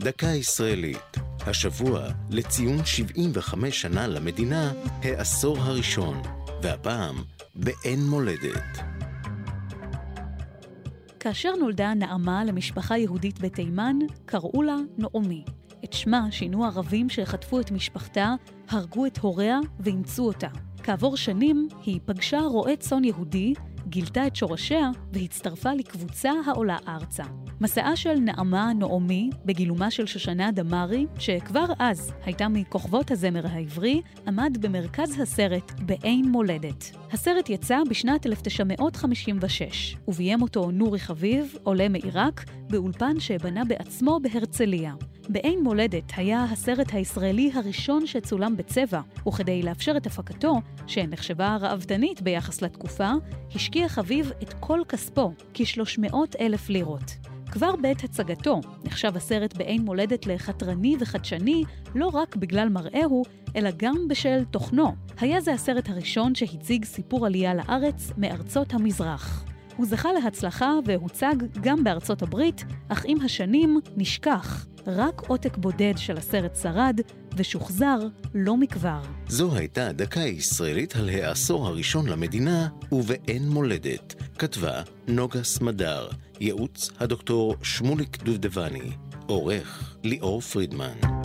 דקה ישראלית, השבוע לציון 75 שנה למדינה, העשור הראשון, והפעם באין מולדת. כאשר נולדה נעמה למשפחה יהודית בתימן, קראו לה נעמי. את שמה שינו ערבים שחטפו את משפחתה, הרגו את הוריה ואימצו אותה. כעבור שנים היא פגשה רועה צאן יהודי, גילתה את שורשיה והצטרפה לקבוצה העולה ארצה. מסעה של נעמה נעמי, בגילומה של שושנה דמארי, שכבר אז הייתה מכוכבות הזמר העברי, עמד במרכז הסרט באין מולדת. הסרט יצא בשנת 1956, וביים אותו נורי חביב, עולה מעיראק, באולפן שבנה בעצמו בהרצליה. באין מולדת היה הסרט הישראלי הראשון שצולם בצבע, וכדי לאפשר את הפקתו, שנחשבה ראוותנית ביחס לתקופה, השקיע חביב את כל כספו, כ-300 אלף לירות. כבר בעת הצגתו נחשב הסרט באין מולדת לחתרני וחדשני לא רק בגלל מראהו, אלא גם בשל תוכנו. היה זה הסרט הראשון שהציג סיפור עלייה לארץ מארצות המזרח. הוא זכה להצלחה והוצג גם בארצות הברית, אך עם השנים נשכח. רק עותק בודד של הסרט שרד, ושוחזר לא מכבר. זו הייתה דקה ישראלית על העשור הראשון למדינה, ובאין מולדת. כתבה נוגה סמדר, ייעוץ הדוקטור שמוליק דובדבני, עורך ליאור פרידמן.